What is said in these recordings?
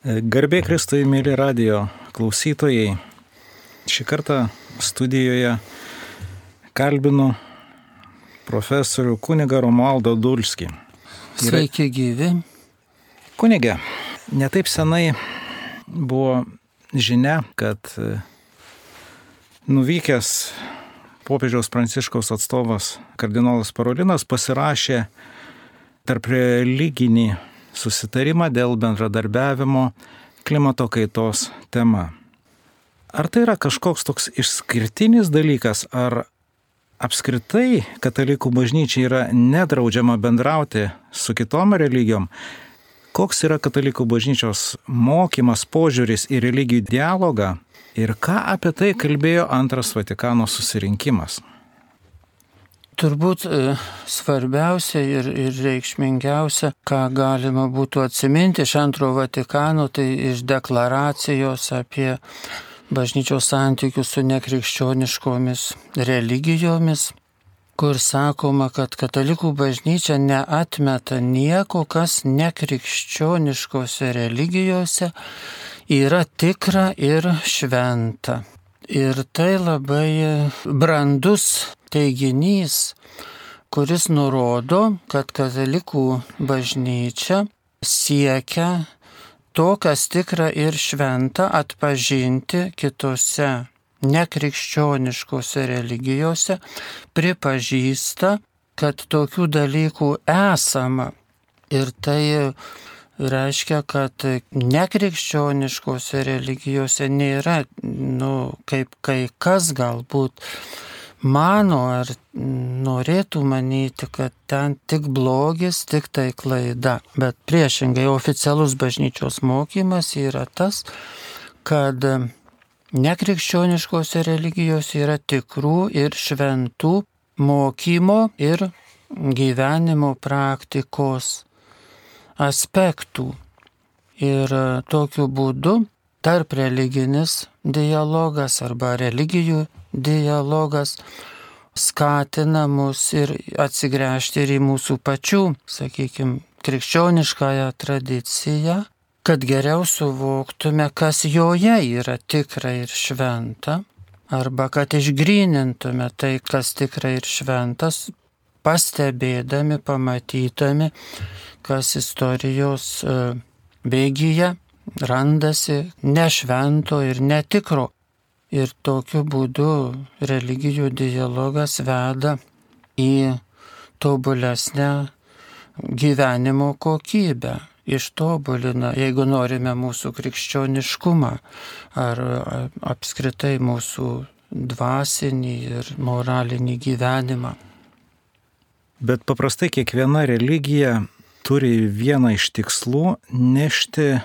Garbė Kristui, mėly radio klausytojai. Šį kartą studijoje kalbinu profesorių kunigą Romualdą Dulskį. Sveiki gyvi. Kunigė, netaip senai buvo žinia, kad nuvykęs popiežiaus pranciškaus atstovas kardinolas Parolinas pasirašė tarp religinį susitarimą dėl bendradarbiavimo klimato kaitos tema. Ar tai yra kažkoks toks išskirtinis dalykas, ar apskritai katalikų bažnyčiai yra nedraudžiama bendrauti su kitom religijom? Koks yra katalikų bažnyčios mokymas, požiūris į religijų dialogą ir ką apie tai kalbėjo antras Vatikano susirinkimas? Turbūt e, svarbiausia ir, ir reikšmingiausia, ką galima būtų atsiminti iš antro Vatikano, tai iš deklaracijos apie bažnyčios santykius su nekrikščioniškomis religijomis, kur sakoma, kad katalikų bažnyčia neatmeta nieko, kas nekrikščioniškose religijose yra tikra ir šventa. Ir tai labai brandus teiginys, kuris nurodo, kad katalikų bažnyčia siekia to, kas tikra ir šventa, atpažinti kitose nekrikščioniškose religijose, pripažįsta, kad tokių dalykų esama. Ir tai reiškia, kad nekrikščioniškose religijose nėra, nu, kaip kai kas galbūt mano ar norėtų manyti, kad ten tik blogis, tik tai klaida. Bet priešingai oficialus bažnyčios mokymas yra tas, kad nekrikščioniškose religijose yra tikrų ir šventų mokymo ir gyvenimo praktikos aspektų. Ir tokiu būdu tarp religinis dialogas arba religijų dialogas skatina mus ir atsigręžti ir į mūsų pačių, sakykime, krikščioniškąją tradiciją, kad geriau suvoktume, kas joje yra tikra ir šventa, arba kad išgrynintume tai, kas tikra ir šventas, pastebėdami, pamatydami, kas istorijos e, bėgyje randasi nešvento ir netikro. Ir tokiu būdu religijų dialogas veda į tobulesnę gyvenimo kokybę, ištobulina, jeigu norime mūsų krikščioniškumą ar apskritai mūsų dvasinį ir moralinį gyvenimą. Bet paprastai kiekviena religija turi vieną iš tikslų nešti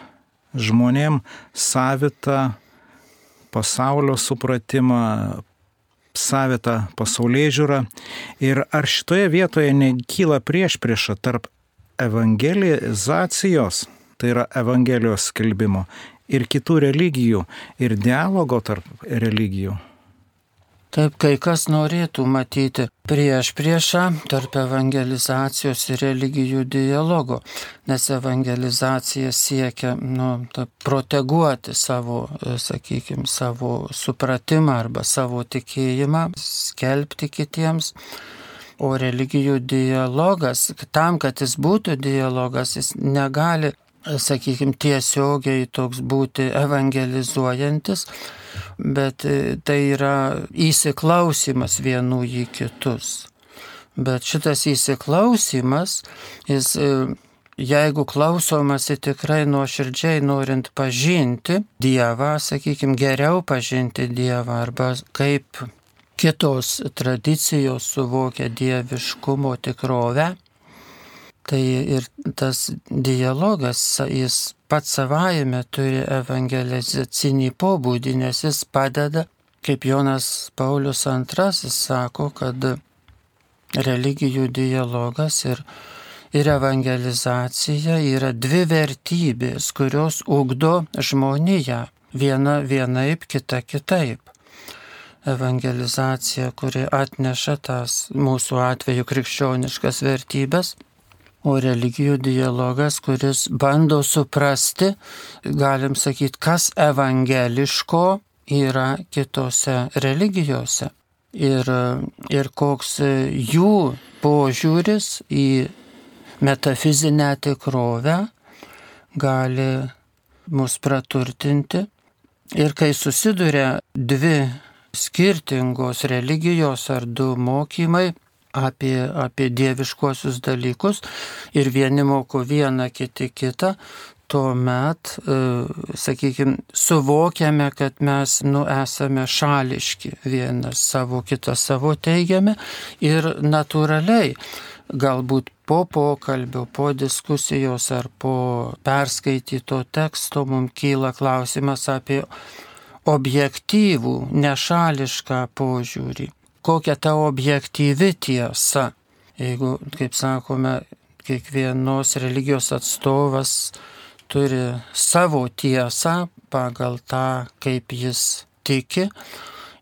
žmonėm savitą pasaulio supratimą, savitą pasaulyje žiūrą. Ir ar šitoje vietoje nekyla prieš priešą tarp evangelizacijos, tai yra evangelijos skelbimo, ir kitų religijų, ir dialogo tarp religijų? Taip, kai kas norėtų matyti prieš priešą tarp evangelizacijos ir religijų dialogo, nes evangelizacija siekia nu, proteguoti savo, sakykime, savo supratimą arba savo tikėjimą, skelbti kitiems. O religijų dialogas, tam, kad jis būtų dialogas, jis negali, sakykime, tiesiogiai toks būti evangelizuojantis, bet e, tai yra įsiklausimas vienų į kitus. Bet šitas įsiklausimas, jis, e, jeigu klausomasi tikrai nuoširdžiai norint pažinti Dievą, sakykime, geriau pažinti Dievą arba kaip kitos tradicijos suvokia dieviškumo tikrovę, Tai ir tas dialogas, jis pats savaime turi evangelizacinį pobūdį, nes jis padeda, kaip Jonas Paulius II sako, kad religijų dialogas ir, ir evangelizacija yra dvi vertybės, kurios ugdo žmoniją. Viena vienaip, kita kitaip evangelizacija, kuri atneša tas mūsų atveju krikščioniškas vertybės, o religijų dialogas, kuris bando suprasti, galim sakyti, kas evangeliško yra kitose religijose ir, ir koks jų požiūris į metafizinę tikrovę gali mus praturtinti. Ir kai susiduria dvi skirtingos religijos ar du mokymai apie, apie dieviškuosius dalykus ir vieni moko vieną, kiti kitą, tuomet, e, sakykime, suvokiame, kad mes nu, esame šališki, vienas savo, kitas savo teigiame ir natūraliai, galbūt po pokalbio, po diskusijos ar po perskaityto teksto mums kyla klausimas apie objektyvų, nešališką požiūrį. Kokia ta objektyvi tiesa? Jeigu, kaip sakome, kiekvienos religijos atstovas turi savo tiesą pagal tą, kaip jis tiki.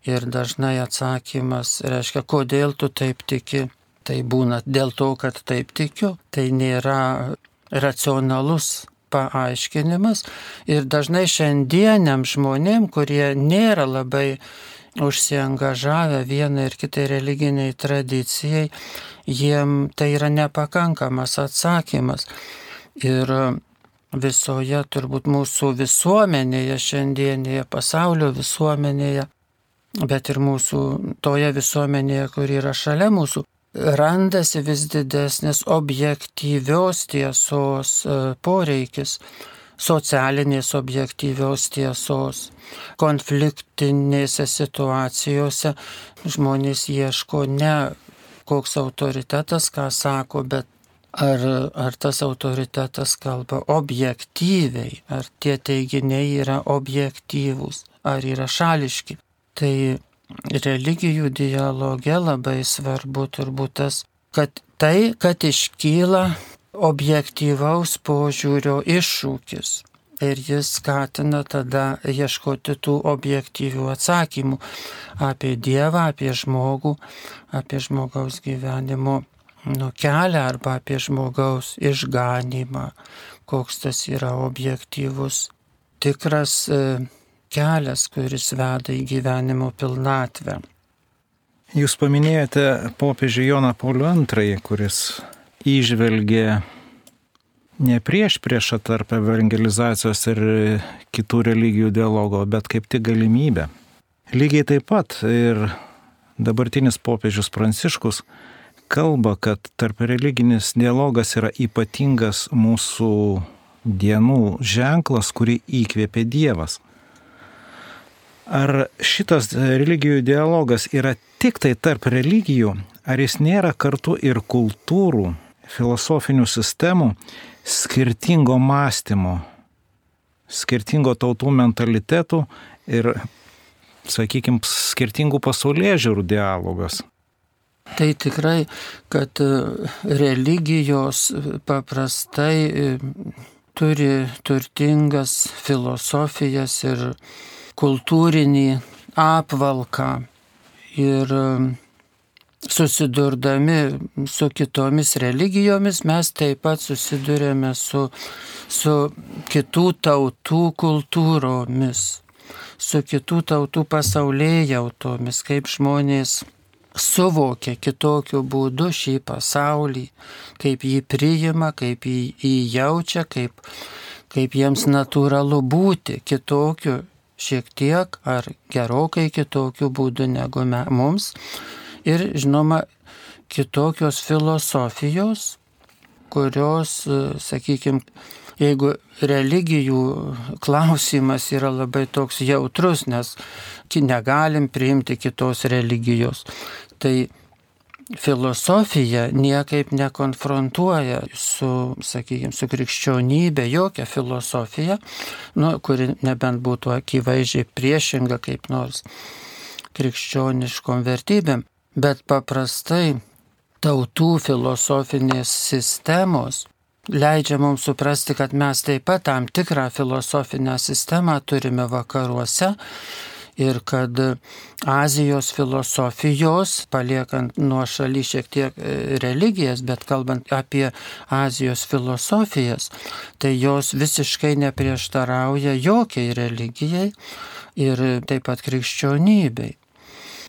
Ir dažnai atsakymas reiškia, kodėl tu taip tiki. Tai būna dėl to, kad taip tikiu. Tai nėra racionalus paaiškinimas ir dažnai šiandieniam žmonėm, kurie nėra labai užsiengažavę vienai ir kitai religiniai tradicijai, jiem tai yra nepakankamas atsakymas. Ir visoje turbūt mūsų visuomenėje, šiandienėje pasaulio visuomenėje, bet ir mūsų toje visuomenėje, kur yra šalia mūsų, randasi vis didesnis objektyvios tiesos e, poreikis, socialinės objektyvios tiesos. Konfliktinėse situacijose žmonės ieško ne koks autoritetas, ką sako, bet ar, ar tas autoritetas kalba objektyviai, ar tie teiginiai yra objektyvūs, ar yra šališki. Tai religijų dialoge labai svarbu turbūt tas, kad tai, kad iškyla objektyvaus požiūrio iššūkis. Ir jis skatina tada ieškoti tų objektyvių atsakymų apie Dievą, apie žmogų, apie žmogaus gyvenimo nu, kelią arba apie žmogaus išganimą, koks tas yra objektyvus, tikras e, kelias, kuris veda į gyvenimo pilnatvę. Jūs paminėjote popiežių Joną Paulių II, kuris įžvelgė ne prieš priešą tarp evangelizacijos ir kitų religijų dialogo, bet kaip tik galimybę. Lygiai taip pat ir dabartinis popiežius Pranciškus kalba, kad tarp religinis dialogas yra ypatingas mūsų dienų ženklas, kurį įkvėpė Dievas. Ar šitas religijų dialogas yra tik tai tarp religijų, ar jis nėra kartu ir kultūrų, filosofinių sistemų, skirtingo mąstymo, skirtingo tautų mentalitetų ir, sakykime, skirtingų pasaulyje žiūrų dialogas? Tai tikrai, kad e, religijos paprastai e, turi turtingas filosofijas ir kultūrinį apvalką ir susidurdami su kitomis religijomis mes taip pat susidurėme su, su kitų tautų kultūromis, su kitų tautų pasaulyje jautomis, kaip žmonės suvokia kitokiu būdu šį pasaulį, kaip jį priima, kaip jį, jį jaučia, kaip, kaip jiems natūralu būti kitokiu šiek tiek ar gerokai kitokiu būdu negu me, mums. Ir žinoma, kitokios filosofijos, kurios, sakykime, jeigu religijų klausimas yra labai toks jautrus, nes negalim priimti kitos religijos, tai filosofija niekaip nekonfrontuoja su, sakykime, su krikščionybė, jokia filosofija, nu, kuri nebent būtų akivaizdžiai priešinga kaip nors krikščioniškom vertybėm, bet paprastai tautų filosofinės sistemos leidžia mums suprasti, kad mes taip pat tam tikrą filosofinę sistemą turime vakaruose ir kad Azijos filosofijos, paliekant nuo šaly šiek tiek e, religijas, bet kalbant apie Azijos filosofijas, tai jos visiškai neprieštarauja jokiai religijai ir taip pat krikščionybei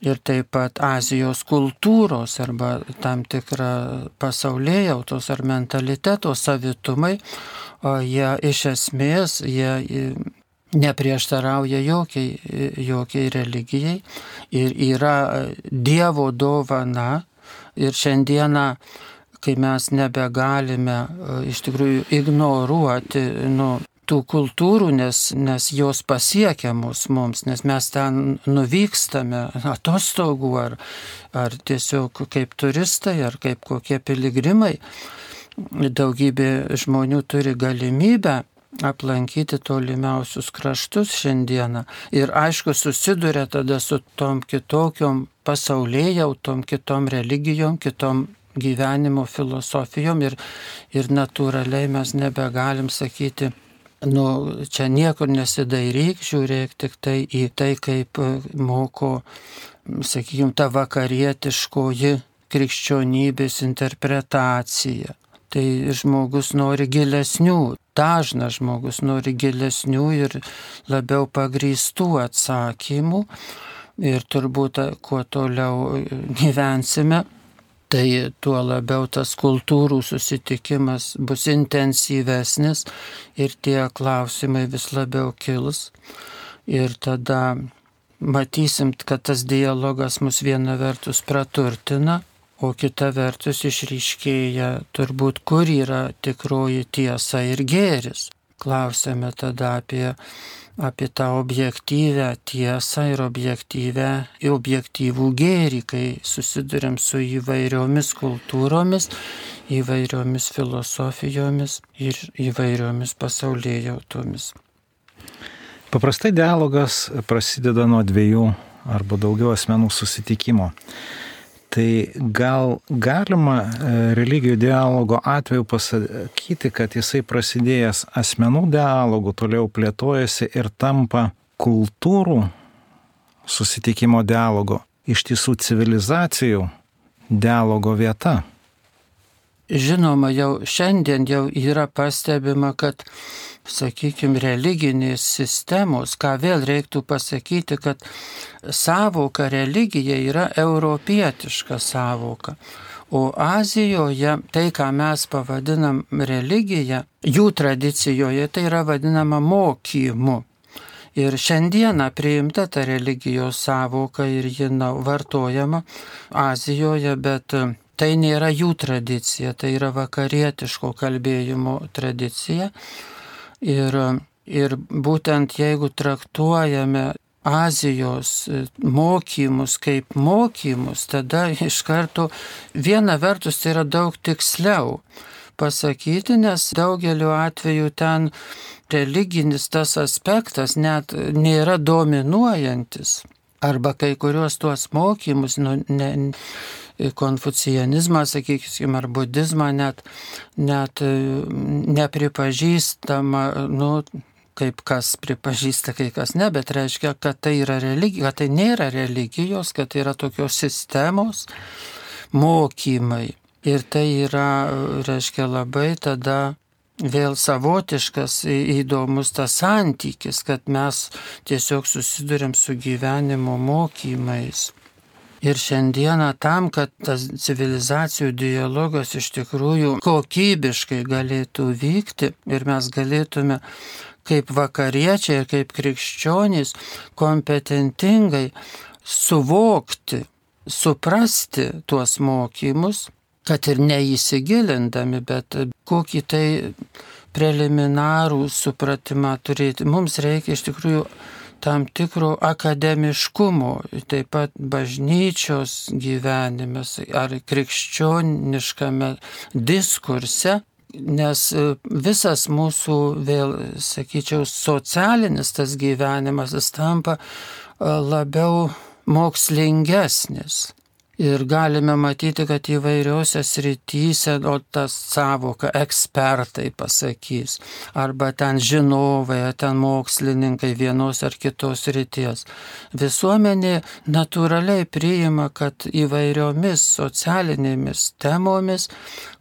ir taip pat Azijos kultūros arba tam tikra pasaulėjautos ar mentaliteto savitumai, o jie iš esmės jie neprieštarauja jokiai, jokiai religijai ir yra Dievo dovana. Ir šiandieną kai mes nebegalime iš tikrųjų ignoruoti nu, tų kultūrų, nes, nes jos pasiekia mus mums, nes mes ten nuvykstame atostogų ar, ar tiesiog kaip turistai, ar kaip kokie piligrimai. Daugybė žmonių turi galimybę aplankyti tolimiausius kraštus šiandieną ir aišku susiduria tada su tom kitokiom pasaulėjautom, kitom religijom, kitom gyvenimo filosofijom ir, ir natūraliai mes nebegalim sakyti, nu, čia niekur nesidairyk, žiūrėk tik tai į tai, kaip e, moko, sakykime, ta vakarietiškoji krikščionybės interpretacija. Tai žmogus nori gilesnių, dažnas žmogus nori gilesnių ir labiau pagrįstų atsakymų. Ir turbūt kuo toliau gyvensime, tai tuo labiau tas kultūrų susitikimas bus intensyvesnis ir tie klausimai vis labiau kils. Ir tada matysim, kad tas dialogas mus viena vertus praturtina, o kita vertus išryškėja turbūt, kur yra tikroji tiesa ir gėris. Klausėme tada apie apie tą objektyvę tiesą ir objektyvę, objektyvų gėrį, kai susidurėm su įvairiomis kultūromis, įvairiomis filosofijomis ir įvairiomis pasaulėjautomis. Paprastai dialogas prasideda nuo dviejų arba daugiau asmenų susitikimo. Tai gal galima e, religijų dialogo atveju pasakyti, kad jisai prasidėjęs asmenų dialogų toliau plėtojasi ir tampa kultūrų susitikimo dialogo, iš tiesų civilizacijų dialogo vieta. Žinoma, jau šiandien jau yra pastebima, kad sakykime, religinės sistemos, ką vėl reiktų pasakyti, kad savoka religija yra europietiška savoka. O Azijoje tai, ką mes pavadinam religija, jų tradicijoje tai yra vadinama mokymu. Ir šiandieną priimta ta religijos savoka ir ji vartojama Azijoje, bet tai nėra jų tradicija, tai yra vakarietiško kalbėjimo tradicija. Ir, ir būtent jeigu traktuojame Azijos e, mokymus kaip mokymus, tada iš karto viena vertus tai yra daug tiksliau pasakyti, nes daugeliu atveju ten religinis tas aspektas net nėra dominuojantis. Arba kai kuriuos tuos mokymus, nu, ne, konfucijanizmą, sakykime, ar budizmą net, net e, nepripažįstama, nu, kaip kas pripažįsta, kai kas ne, bet reiškia, kad tai, yra religija, kad tai nėra religijos, kad tai yra tokios sistemos mokymai. Ir tai yra, reiškia, labai tada vėl savotiškas įdomus tas santykis, kad mes tiesiog susidurėm su gyvenimo mokymais. Ir šiandieną tam, kad tas civilizacijų dialogas iš tikrųjų kokybiškai galėtų vykti ir mes galėtume kaip vakariečiai ir kaip krikščionys kompetentingai suvokti, suprasti tuos mokymus, kad ir neįsigilindami, bet kokį tai preliminarų supratimą turėti. Mums reikia iš tikrųjų tam tikro akademiškumo, taip pat bažnyčios gyvenime ar krikščioniškame diskurse, nes e, visas mūsų, vėl sakyčiau, socialinis tas gyvenimas, jis tampa e, labiau mokslingesnis. Ir galime matyti, kad įvairiuose srityse, o tas savoka ekspertai pasakys, arba ten žinovai, ten mokslininkai vienos ar kitos ryties. Visuomenė natūraliai priima, kad įvairiomis socialinėmis temomis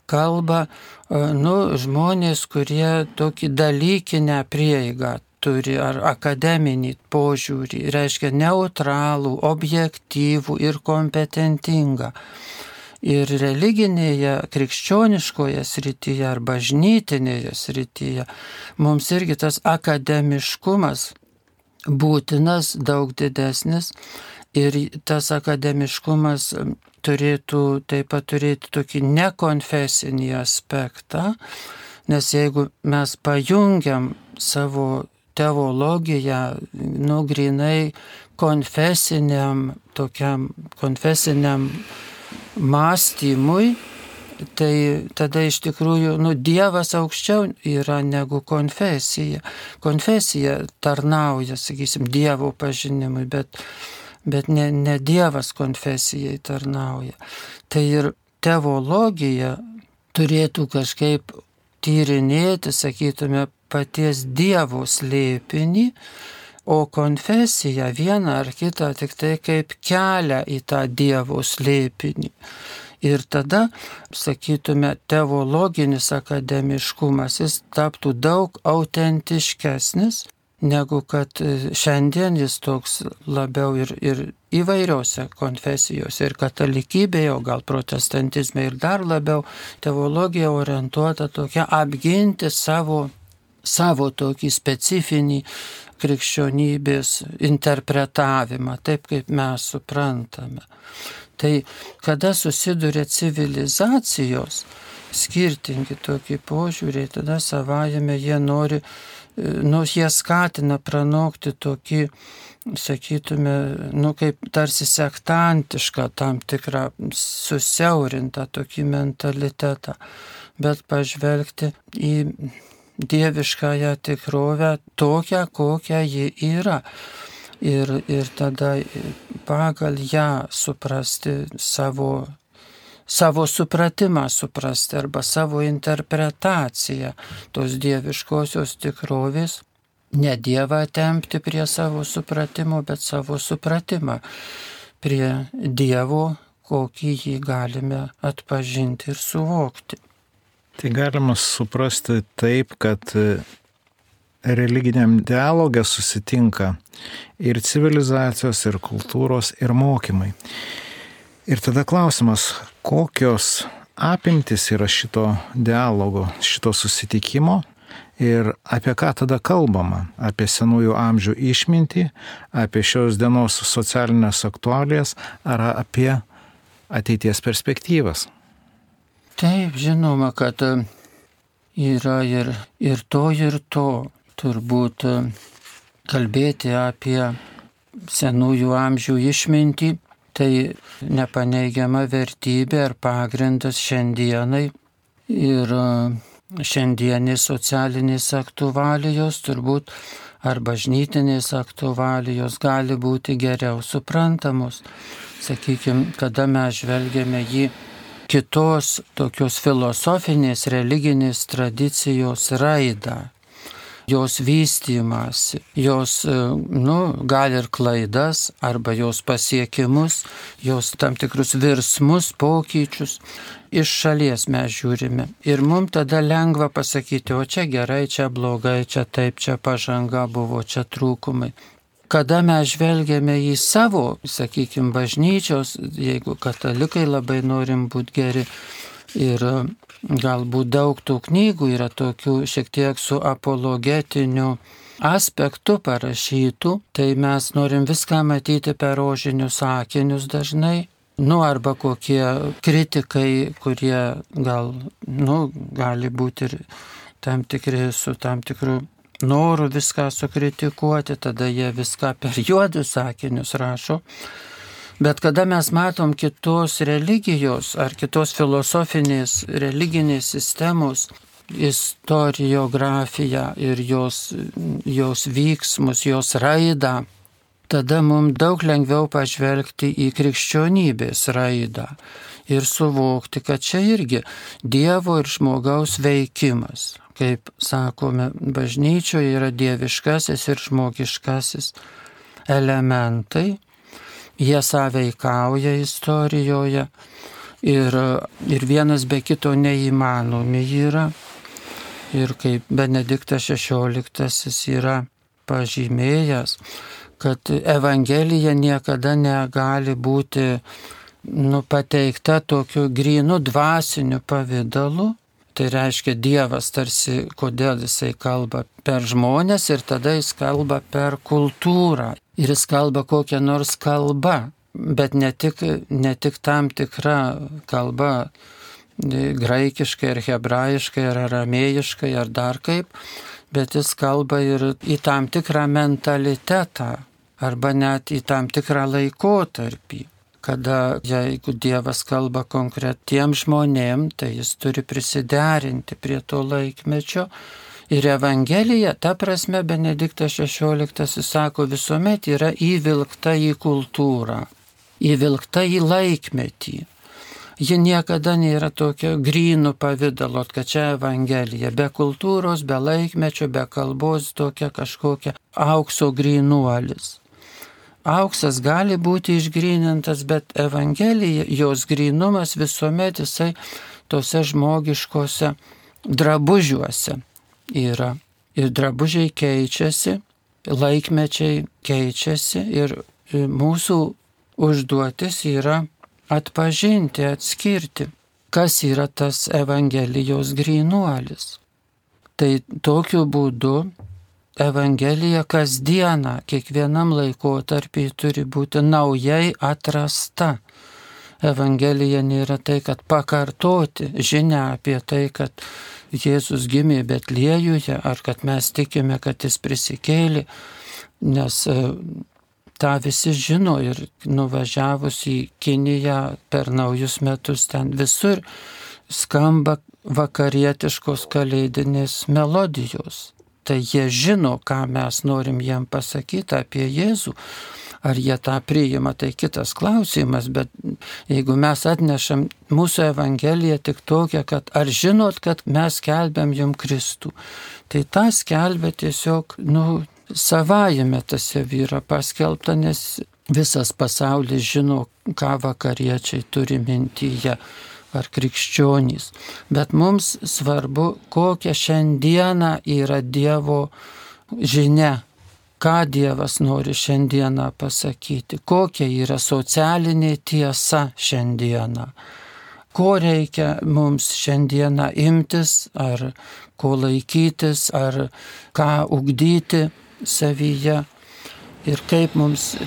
kalba nu, žmonės, kurie tokį dalykinę prieigą turi ar akademinį požiūrį, reiškia neutralų, objektyvų ir kompetentingą. Ir religinėje, krikščioniškoje srityje ar bažnytinėje srityje mums irgi tas akademiškumas būtinas, daug didesnis. Ir tas akademiškumas turėtų taip pat turėti tokį nekonfesinį aspektą, nes jeigu mes pajungiam savo teologiją, nu, grinai konfesiniam, tokiam konfesiniam mąstymui, tai tada iš tikrųjų, nu, Dievas aukščiau yra negu konfesija. Konfesija tarnauja, sakysim, Dievo pažinimui, bet, bet ne, ne Dievas konfesijai tarnauja. Tai ir teologija turėtų kažkaip tyrinėti, sakytume, paties Dievo slėpinį, o konfesija viena ar kita tik tai kaip kelia į tą Dievo slėpinį. Ir tada, sakytume, teologinis akademiškumas jis taptų daug autentiškesnis, negu kad šiandien jis toks labiau ir, ir įvairiose konfesijose, ir katalikybėje, o gal protestantizme ir dar labiau teologija orientuota tokia apginti savo savo tokį specifinį krikščionybės interpretavimą, taip kaip mes suprantame. Tai kada susiduria civilizacijos, skirtingi tokie požiūriai, tada savajame jie nori, nu, jie skatina pranokti tokį, sakytume, nu, kaip tarsi sektantišką tam tikrą susiaurintą tokį mentalitetą, bet pažvelgti į dieviškąją tikrovę tokią, kokia ji yra. Ir, ir tada pagal ją suprasti savo, savo supratimą suprasti arba savo interpretaciją tos dieviškosios tikrovės. Ne Dievą tempti prie savo supratimo, bet savo supratimą prie Dievo, kokį jį galime atpažinti ir suvokti. Tai galima suprasti taip, kad e, religiniam dialogė susitinka ir civilizacijos, ir kultūros, ir mokymai. Ir tada klausimas, kokios apimtis yra šito dialogo, šito susitikimo ir apie ką tada kalbama? Apie senųjų amžių išmintį, apie šios dienos socialinės aktualijas ar apie ateities perspektyvas? Taip, žinoma, kad e, yra ir, ir to, ir to. Turbūt e, kalbėti apie senųjų amžių išmintį, tai nepaneigiama vertybė ar pagrindas šiandienai. Ir e, šiandienės socialinės aktualijos turbūt ar bažnytinės aktualijos gali būti geriau suprantamos. Sakykime, kada mes žvelgiame jį kitos tokios filosofinės, religinės tradicijos raidą, jos vystimąsi, jos, e, nu, gal ir klaidas, arba jos pasiekimus, jos tam tikrus virsmus, pokyčius. Iš šalies mes žiūrime. Ir mums tada lengva pasakyti, o čia gerai, čia blogai, čia taip, čia pažanga buvo, čia trūkumai kada mes žvelgiame į savo, sakykime, bažnyčios, jeigu katalikai labai norim būti geri ir galbūt daug tų knygų yra tokių šiek tiek su apologetiniu aspektu parašytų, tai mes norim viską matyti per rožinius sakinius dažnai. Nu, arba kokie kritikai, kurie gal, nu, gali būti ir tam tikri su tam tikru norų viską sukritikuoti, tada jie viską per juodus sakinius rašo. Bet kada mes matom kitos religijos ar kitos filosofinės religinės sistemos istoriografiją ir jos, jos vyksmus, jos raidą, tada mums daug lengviau pažvelgti į krikščionybės raidą ir suvokti, kad čia irgi Dievo ir žmogaus veikimas. Kaip sakome, bažnyčioje yra dieviškasis ir žmogiškasis elementai, jie sąveikauja istorijoje ir, ir vienas be kito neįmanomi yra. Ir kaip Benediktas XVI yra pažymėjęs, kad Evangelija niekada negali būti nu, pateikta tokiu grinu dvasiniu pavydalu. Tai reiškia Dievas tarsi, kodėl jisai kalba per žmonės ir tada jis kalba per kultūrą. Ir jis kalba kokią nors kalbą, bet ne tik, ne tik tam tikra kalba e, graikiškai ar hebrajiškai ar aramėjiškai ar dar kaip, bet jis kalba ir į tam tikrą mentalitetą arba net į tam tikrą laikotarpį kada jeigu Dievas kalba konkretiem žmonėm, tai jis turi prisiderinti prie to laikmečio. Ir Evangelija, ta prasme, Benediktas XVI sako, visuomet yra įvilkta į kultūrą, įvilkta į laikmetį ji niekada nėra tokio grynų pavydalo, kad čia Evangelija, be kultūros, be laikmečio, be kalbos, tokia kažkokia aukso grynuolis. Auksas gali būti išgrynintas, bet Evangelija, jos grynumas visuomet jisai tose žmogiškose drabužiuose yra. Ir drabužiai keičiasi, laikmečiai keičiasi ir mūsų užduotis yra atpažinti, atskirti, kas yra tas Evangelijos grynuolis. Tai tokiu būdu Evangelija kasdieną, kiekvienam laikotarpiai turi būti naujai atrasta. Evangelija nėra tai, kad pakartoti žinę apie tai, kad Jėzus gimė Betliejuje, ar kad mes tikime, kad jis prisikėlė, nes tą visi žino ir nuvažiavus į Kiniją per naujus metus ten visur skamba vakarietiškos kalėdinės melodijos. Tai jie žino, ką mes norim jiem pasakyti apie Jėzų. Ar jie tą priima, tai kitas klausimas, bet jeigu mes atnešam mūsų Evangeliją tik tokią, kad ar žinot, kad mes kelbiam jum Kristų, tai tą skelbia tiesiog, nu, savajame tas yra paskelbta, nes visas pasaulis žino, ką vakariečiai turi mintyje ar krikščionys. Bet mums svarbu, kokia šiandiena yra Dievo žinia, ką Dievas nori šiandieną pasakyti, kokia yra socialinė tiesa šiandieną, ko reikia mums šiandieną imtis, ar ko laikytis, ar ką ugdyti savyje? Ir kaip mums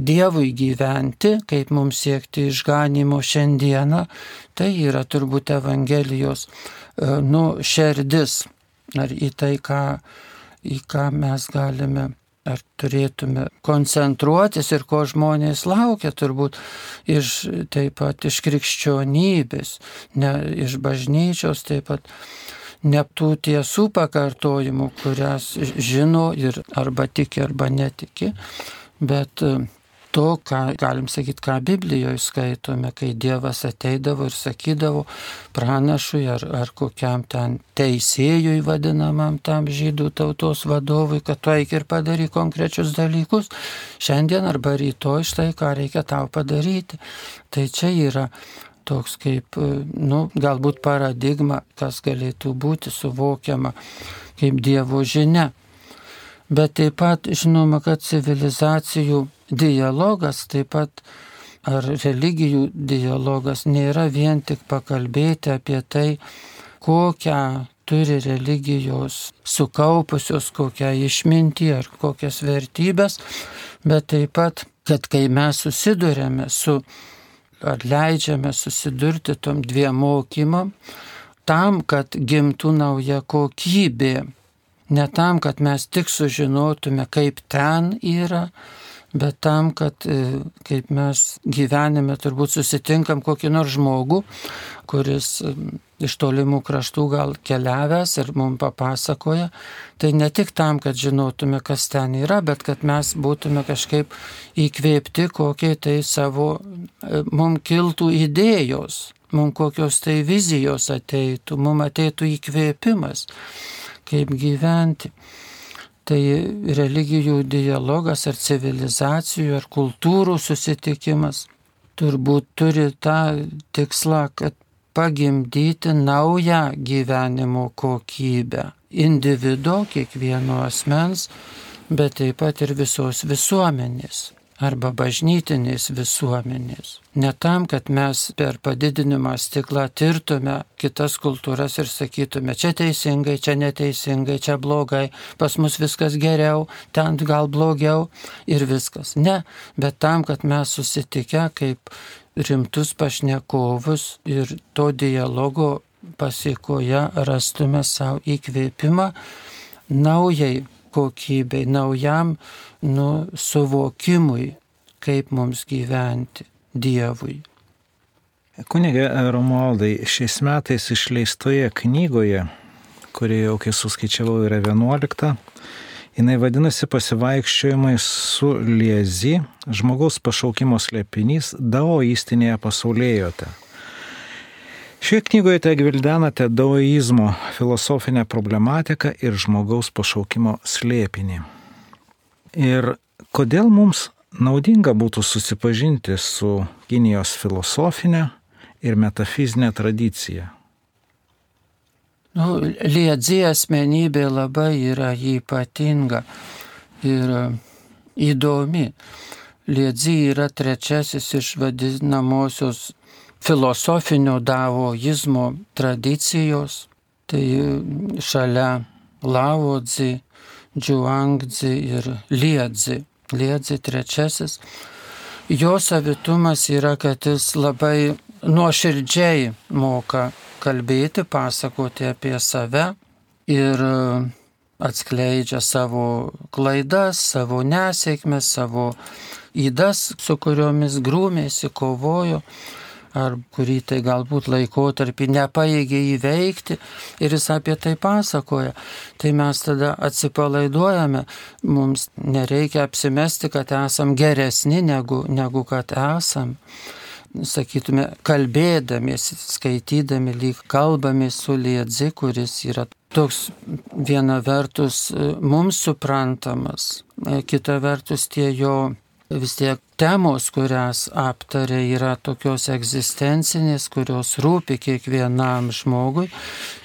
Dievui gyventi, kaip mums siekti išganimo šiandieną, tai yra turbūt Evangelijos e, nu, šerdis. Ar į tai, ką, į ką mes galime ar turėtume koncentruotis ir ko žmonės laukia turbūt iš, taip pat iš krikščionybės, ne iš bažnyčios taip pat ne tų tiesų pakartojimų, kurias žino ir arba tiki, arba netiki, bet e, to, ką galim sakyti, ką Biblijoje skaitome, kai Dievas ateidavo ir sakydavo pranašui ar, ar kokiam ten teisėjui vadinamam tam žydų tautos vadovui, kad tu eik ir padaryk konkrečius dalykus, šiandien arba rytoj štai ką reikia tau padaryti. Tai čia yra toks kaip, nu, galbūt paradigma, kas galėtų būti suvokiama kaip Dievo žinia. Bet taip pat žinoma, kad civilizacijų dialogas, taip pat ar religijų dialogas nėra vien tik pakalbėti apie tai, kokią turi religijos sukaupusios, kokią išmintį ar kokias vertybės, bet taip pat, kad kai mes susidurėme su ar leidžiame susidurti tom dviem mokymam, tam, kad gimtų nauja kokybė. Ne tam, kad mes tik sužinotume, kaip ten yra, bet tam, kad e, kaip mes gyvenime turbūt susitinkam kokį nors žmogų, kuris e, iš tolimų kraštų gal keliavęs ir mums papasakoja, tai ne tik tam, kad žinotume, kas ten yra, bet kad mes būtume kažkaip įkvėpti, kokie tai savo, e, mums kiltų idėjos, mums kokios tai vizijos ateitų, mums ateitų įkvėpimas, kaip gyventi tai religijų dialogas ar civilizacijų ar kultūrų susitikimas turbūt turi tą tikslą, kad pagimdyti naują gyvenimo kokybę. Individo, kiekvieno asmens, bet taip pat ir visos visuomenės arba bažnytinės visuomenės. Ne tam, kad mes per padidinimą stiklą tirtume kitas kultūras ir sakytume, čia teisingai, čia neteisingai, čia blogai, pas mus viskas geriau, ten gal blogiau ir viskas. Ne, bet tam, kad mes susitikę kaip rimtus pašnekovus ir to dialogo pasiekoje rastume savo įkvėpimą naujai kokybei, naujam nu, suvokimui, kaip mums gyventi Dievui. Kunigė Romualdai, šiais metais išleistoje knygoje, kuri jau, kai suskaičiavau, yra 11, jinai vadinasi pasivaikščiojimai su liezi, žmogaus pašaukimo slėpinys daoistinėje pasaulėjote. Šioje knygoje te gvildenate daoizmo filosofinę problematiką ir žmogaus pašaukimo slėpinį. Ir kodėl mums naudinga būtų susipažinti su Kinijos filosofinė ir metafizinė tradicija? Nu, Liedzi asmenybė labai yra ypatinga ir įdomi. Liedzi yra trečiasis iš vadinamosios filosofinio davoizmo tradicijos, tai šalia Lavodzi, Džiuangdzi ir Liedzi. Liedzi trečiasis. Jo savitumas yra, kad jis labai nuoširdžiai moka kalbėti, pasakoti apie save ir atskleidžia savo klaidas, savo nesėkmes, savo įdas, su kuriomis grūmėsi, kovojo ar kurį tai galbūt laikotarpį nepaėgė įveikti ir jis apie tai pasakoja, tai mes tada atsipalaiduojame, mums nereikia apsimesti, kad esam geresni negu, negu kad esam. Sakytume, kalbėdamiesi, skaitydami, lyg kalbamės su Liedzi, kuris yra toks viena vertus mums suprantamas, kita vertus tie jo vis tiek temos, kurias aptarė, yra tokios egzistencinės, kurios rūpi kiekvienam žmogui,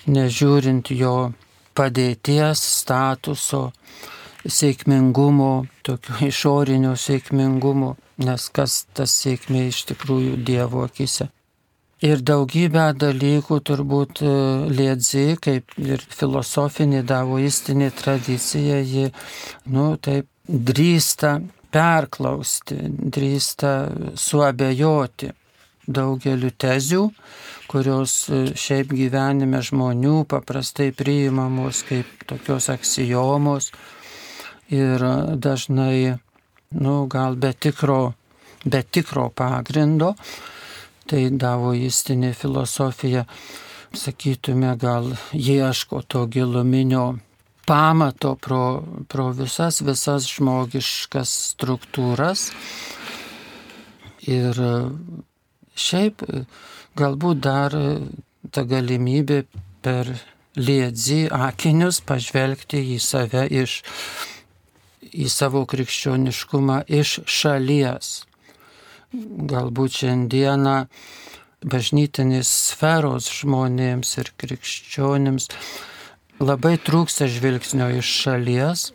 nežiūrint jo padėties, statuso, sėkmingumo, tokio išorinio sėkmingumo, nes kas tas sėkmė iš tikrųjų Dievo akise. Ir daugybę dalykų turbūt e, liedzi, kaip ir filosofinė davoistinė tradicija, ji, nu, taip drįsta perklausti, drįsta suabejoti daugeliu tezių, kurios e, šiaip gyvenime žmonių paprastai priimamos kaip tokios aksijomos ir dažnai, nu, gal be tikro, be tikro pagrindo, tai davoistinė filosofija, sakytume, gal ieško to giluminio pamato pro, pro visas, visas žmogiškas struktūras. Ir šiaip galbūt dar ta galimybė per liedzi akinius pažvelgti į save iš, į savo krikščioniškumą iš šalies. Galbūt šiandieną bažnytinės sferos žmonėms ir krikščionims labai trūksta žvilgsnio iš šalies,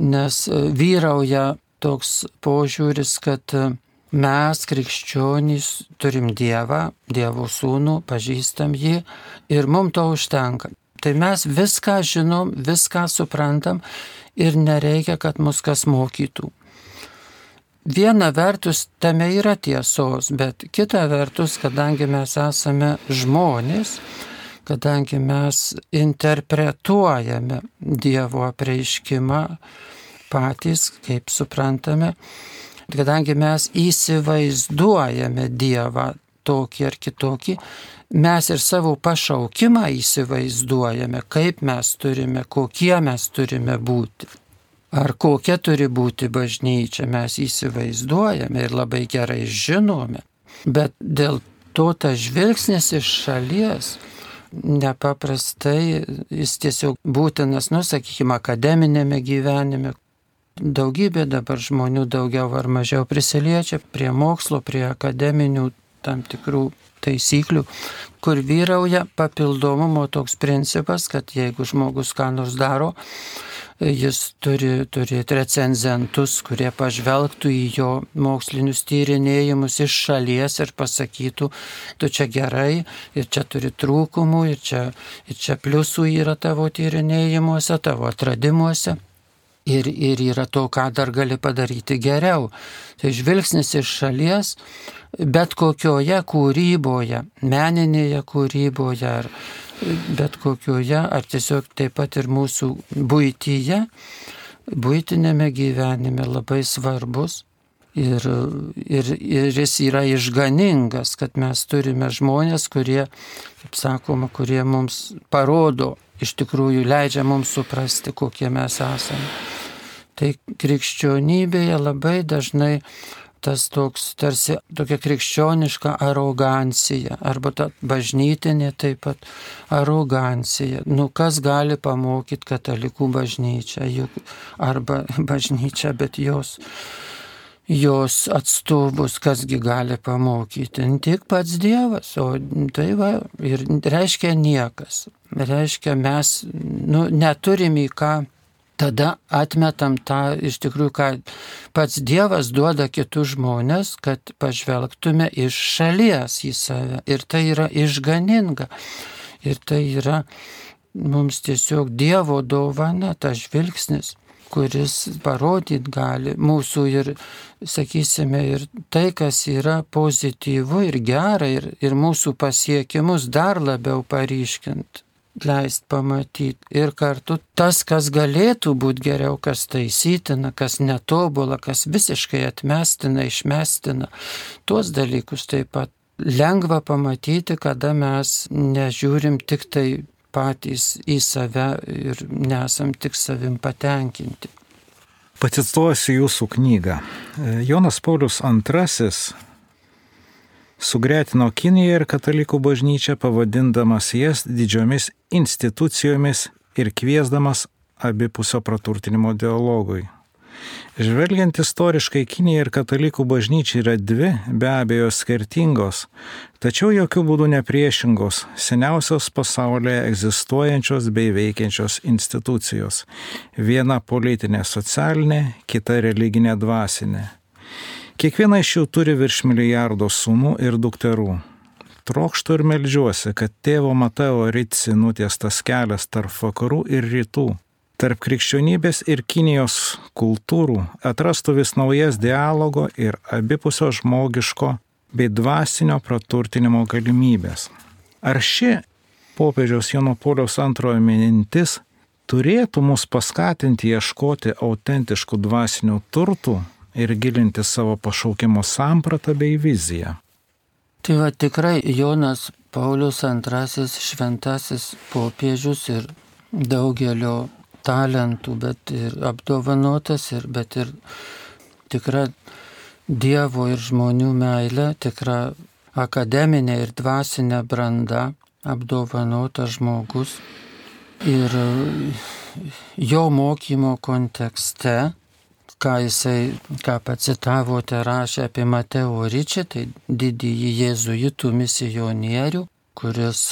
nes e, vyrauja toks požiūris, kad e, mes, krikščionys, turim Dievą, Dievo sūnų, pažįstam jį ir mums to užtenka. Tai mes viską žinom, viską suprantam ir nereikia, kad mus kas mokytų. Viena vertus tame yra tiesos, bet kita vertus, kadangi mes esame žmonės, kadangi mes interpretuojame Dievo apreiškimą patys, kaip suprantame, kadangi mes įsivaizduojame Dievą tokį ar kitokį, mes ir savo pašaukimą įsivaizduojame, kaip mes turime, kokie mes turime būti. Ar kokia turi būti bažnyčia, mes įsivaizduojame ir labai gerai žinome. Bet dėl to tas žvilgsnis iš šalies nepaprastai, jis tiesiog būtinas, nu, sakykime, akademinėme gyvenime. Daugybė dabar žmonių daugiau ar mažiau prisiliečia prie mokslo, prie akademinių tam tikrų taisyklių, kur vyrauja papildomumo toks principas, kad jeigu žmogus ką nors daro, jis turi turėti recenzentus, kurie pažvelgtų į jo mokslinius tyrinėjimus iš šalies ir pasakytų, tu čia gerai ir čia turi trūkumų ir čia, ir čia pliusų yra tavo tyrinėjimuose, tavo atradimuose. Ir, ir yra to, ką dar gali padaryti geriau. Tai žvilgsnis iš šalies, bet kokioje kūryboje, meninėje kūryboje ar, bet kokioje, ar tiesiog taip pat ir mūsų būtyje, būtinėme gyvenime labai svarbus. Ir, ir, ir jis yra išganingas, kad mes turime žmonės, kurie, kaip sakoma, kurie mums parodo, iš tikrųjų leidžia mums suprasti, kokie mes esame. Tai krikščionybėje labai dažnai tas toks tarsi tokia krikščioniška arogancija, arba ta bažnytinė taip pat arogancija. Nu, kas gali pamokyti katalikų bažnyčią, juk arba bažnyčią, bet jos jos atstovus, kasgi gali pamokyti, tik pats Dievas, o tai va, ir reiškia niekas. Reiškia, mes nu, neturim į ką tada atmetam tą iš tikrųjų, ką pats Dievas duoda kitus žmonės, kad pažvelgtume iš šalies į save. Ir tai yra išganinga. Ir tai yra mums tiesiog Dievo dovana, tas žvilgsnis kuris parodyt gali mūsų ir, sakysime, ir tai, kas yra pozityvu ir gera, ir, ir mūsų pasiekimus dar labiau paryškint leist pamatyti. Ir kartu tas, kas galėtų būti geriau, kas taisytina, kas netobula, kas visiškai atmestina, išmestina, tuos dalykus taip pat lengva pamatyti, kada mes nežiūrim tik tai patys į save ir nesam tik savim patenkinti. Pacituosiu jūsų knygą. Jonas Paulius II sugretino Kiniją ir katalikų bažnyčią, pavadindamas jas didžiomis institucijomis ir kviesdamas abipusio praturtinimo dialogui. Žvelgiant istoriškai, Kinija ir katalikų bažnyčia yra dvi, be abejo, skirtingos, tačiau jokių būdų nepriešingos, seniausios pasaulyje egzistuojančios bei veikiančios institucijos. Viena politinė socialinė, kita religinė dvasinė. Kiekviena iš jų turi virš milijardo sūnų ir dukterų. Trokštų ir melžiuosi, kad tėvo Mateo Ritsi nutiestas kelias tarp vakarų ir rytų, tarp krikščionybės ir Kinijos kultūrų atrastų vis naujas dialogo ir abipusio žmogiško bei dvasinio praturtinimo galimybės. Ar ši popiežiaus Jono Poliaus antrojo mintis turėtų mus paskatinti ieškoti autentiškų dvasinių turtų ir gilinti savo pašaukimo sampratą bei viziją. Tai va tikrai Jonas Paulius II šventasis popiežius ir daugelio talentų, bet ir apdovanotas, ir, bet ir tikra Dievo ir žmonių meilė, tikra akademinė ir dvasinė branda, apdovanotas žmogus. Ir jo mokymo kontekste ką jisai, ką pacitavote, rašė apie Mateo Ryčią, tai didįjį jėzuitų misionierių, kuris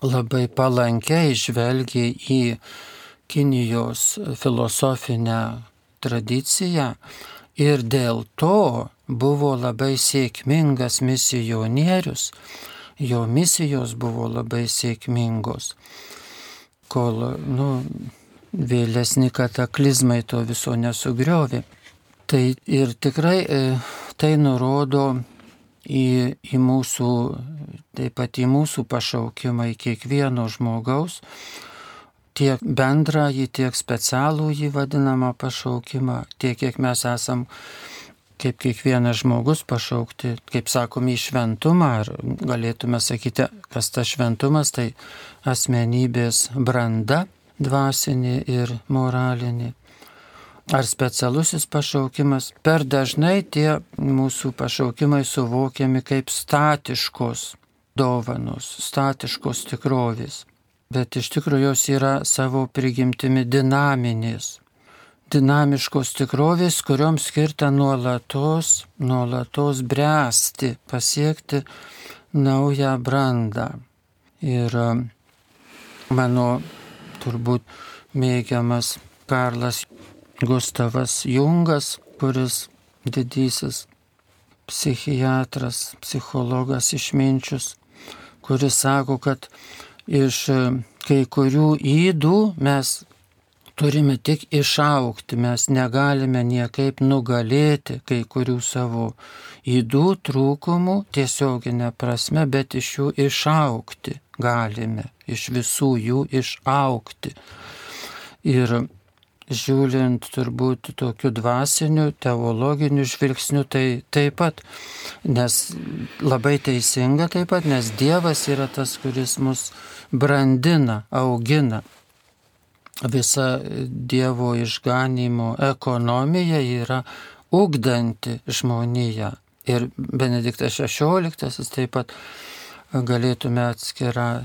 labai palankiai žvelgia į Kinijos filosofinę tradiciją ir dėl to buvo labai sėkmingas misionierius, jo misijos buvo labai sėkmingos, kol, nu, vėlesni kataklizmai to viso nesugriovė. Tai ir tikrai e, tai nurodo į, į mūsų, taip pat į mūsų pašaukimą, į kiekvieno žmogaus tiek bendrąjį, tiek specialų jį vadinamą pašaukimą, tiek kiek mes esam kaip kiekvienas žmogus pašaukti, kaip sakom, į šventumą, ar galėtume sakyti, kas tas šventumas, tai asmenybės branda dvasinė ir moralinė. Ar specialusis pašaukimas, per dažnai tie mūsų pašaukimai suvokiami kaip statiškos dovanos, statiškos tikrovės bet iš tikrųjų jos yra savo prigimtimi dinaminės. Dinamiškos tikrovės, kurioms skirta nuolatos, nuolatos bręsti, pasiekti naują brandą. Ir um, mano turbūt mėgiamas Karlas Gustavas Jungas, kuris didysis psichiatras, psichologas išminčius, kuris sako, kad iš e, kai kurių įdų mes turime tik išaukti, mes negalime niekaip nugalėti kai kurių savo įdų trūkumų tiesioginė prasme, bet iš jų išaukti galime, iš visų jų išaukti. Ir žiūrint turbūt tokiu dvasiniu, teologiniu žvilgsniu, tai taip pat, nes labai teisinga taip pat, nes Dievas yra tas, kuris mus brandina, augina. Visa Dievo išganimo ekonomija yra ugdanti žmoniją. Ir Benediktas XVI taip pat galėtume atskirą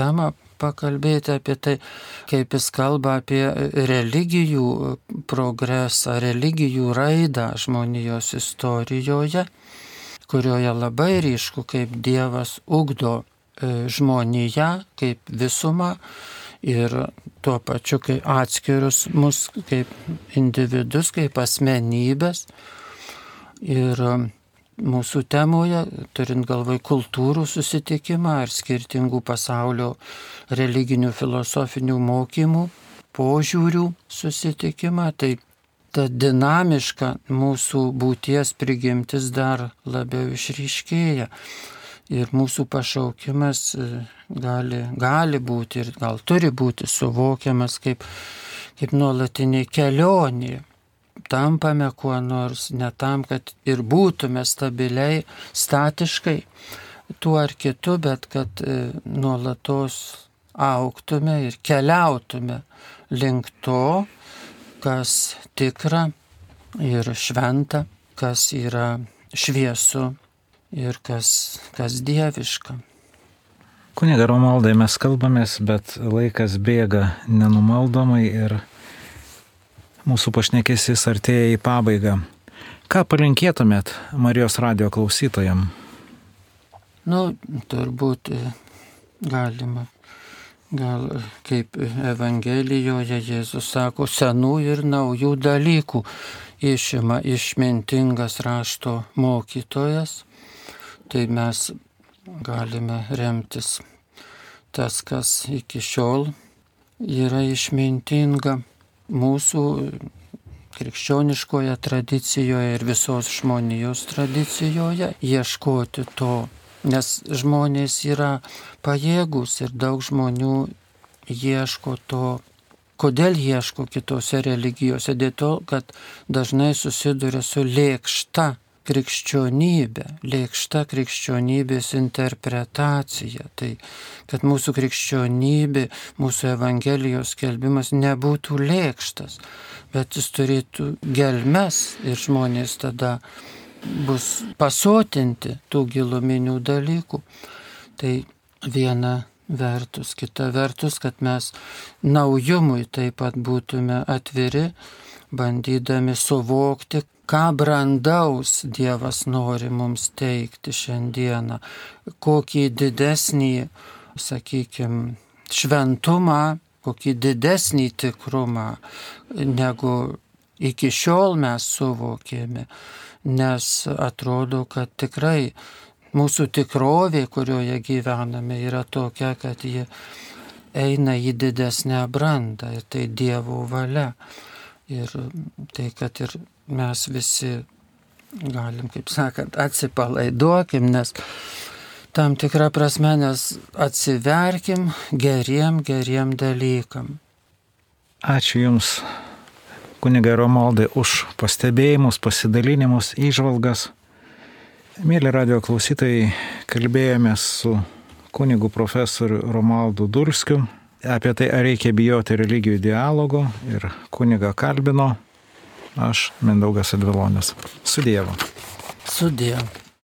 temą pakalbėti apie tai, kaip jis kalba apie religijų progresą, religijų raidą žmonijos istorijoje, kurioje labai ryšku, kaip Dievas ugdo e, žmoniją kaip visumą ir tuo pačiu kaip atskirus mus kaip individus, kaip asmenybės. Ir mūsų temoje, turint galvai kultūrų susitikimą ar skirtingų pasaulio religinių filosofinių mokymų, požiūrių susitikimą, tai ta dinamiška mūsų būties prigimtis dar labiau išryškėja. Ir mūsų pašaukimas e, gali, gali būti ir gal turi būti suvokiamas kaip, kaip nuolatinė kelionė tampame kuo nors, ne tam, kad ir būtume stabiliai, statiškai tuo ar kitu, bet kad e, nuolatos auktume ir keliautume link to, kas tikra ir šventa, kas yra šviesu ir kas, kas dieviška. Kuniga Romaldai mes kalbamės, bet laikas bėga nenumaldomai ir Mūsų pašnekėsis artėja į pabaigą. Ką palinkėtumėt Marijos radio klausytojam? Nu, turbūt e, galima. Gal kaip Evangelijoje Jėzus sako, senų ir naujų dalykų išima išmintingas rašto mokytojas, tai mes galime remtis tas, kas iki šiol yra išmintinga mūsų krikščioniškoje tradicijoje ir visos žmonijos tradicijoje ieškoti to, nes žmonės yra pajėgus ir daug žmonių ieško to. Kodėl ieško kitose religijose? Dėl to, kad dažnai susiduria su lėkšta krikščionybė, lėkšta krikščionybės interpretacija. Tai, kad mūsų krikščionybė, mūsų Evangelijos skelbimas nebūtų lėkštas, bet jis turėtų gelmes ir žmonės tada bus pasotinti tų giluminių dalykų. Tai viena vertus, kita vertus, kad mes naujumui taip pat būtume atviri, bandydami suvokti, ką brandaus Dievas nori mums teikti šiandieną, kokį didesnį, sakykime, šventumą, kokį didesnį tikrumą, negu iki šiol mes suvokėme, nes atrodo, kad tikrai mūsų tikrovė, kurioje gyvename, yra tokia, kad ji eina į didesnę brandą. Ir tai Dievo valia. Ir tai, kad ir mes visi galim, kaip sakant, atsipalaiduokim, nes tam tikrą prasme, nes atsiverkim geriem, geriem dalykam. Ačiū Jums, kunigai Romaldai, už pastebėjimus, pasidalinimus, įžvalgas. Mėly radio klausytojai, kalbėjome su kunigu profesoriu Romaldu Dulskiu apie tai, ar reikia bijoti religijų dialogo ir kuniga kalbino aš Mindaugas Advilonis. Su Dievu. Su Dievu.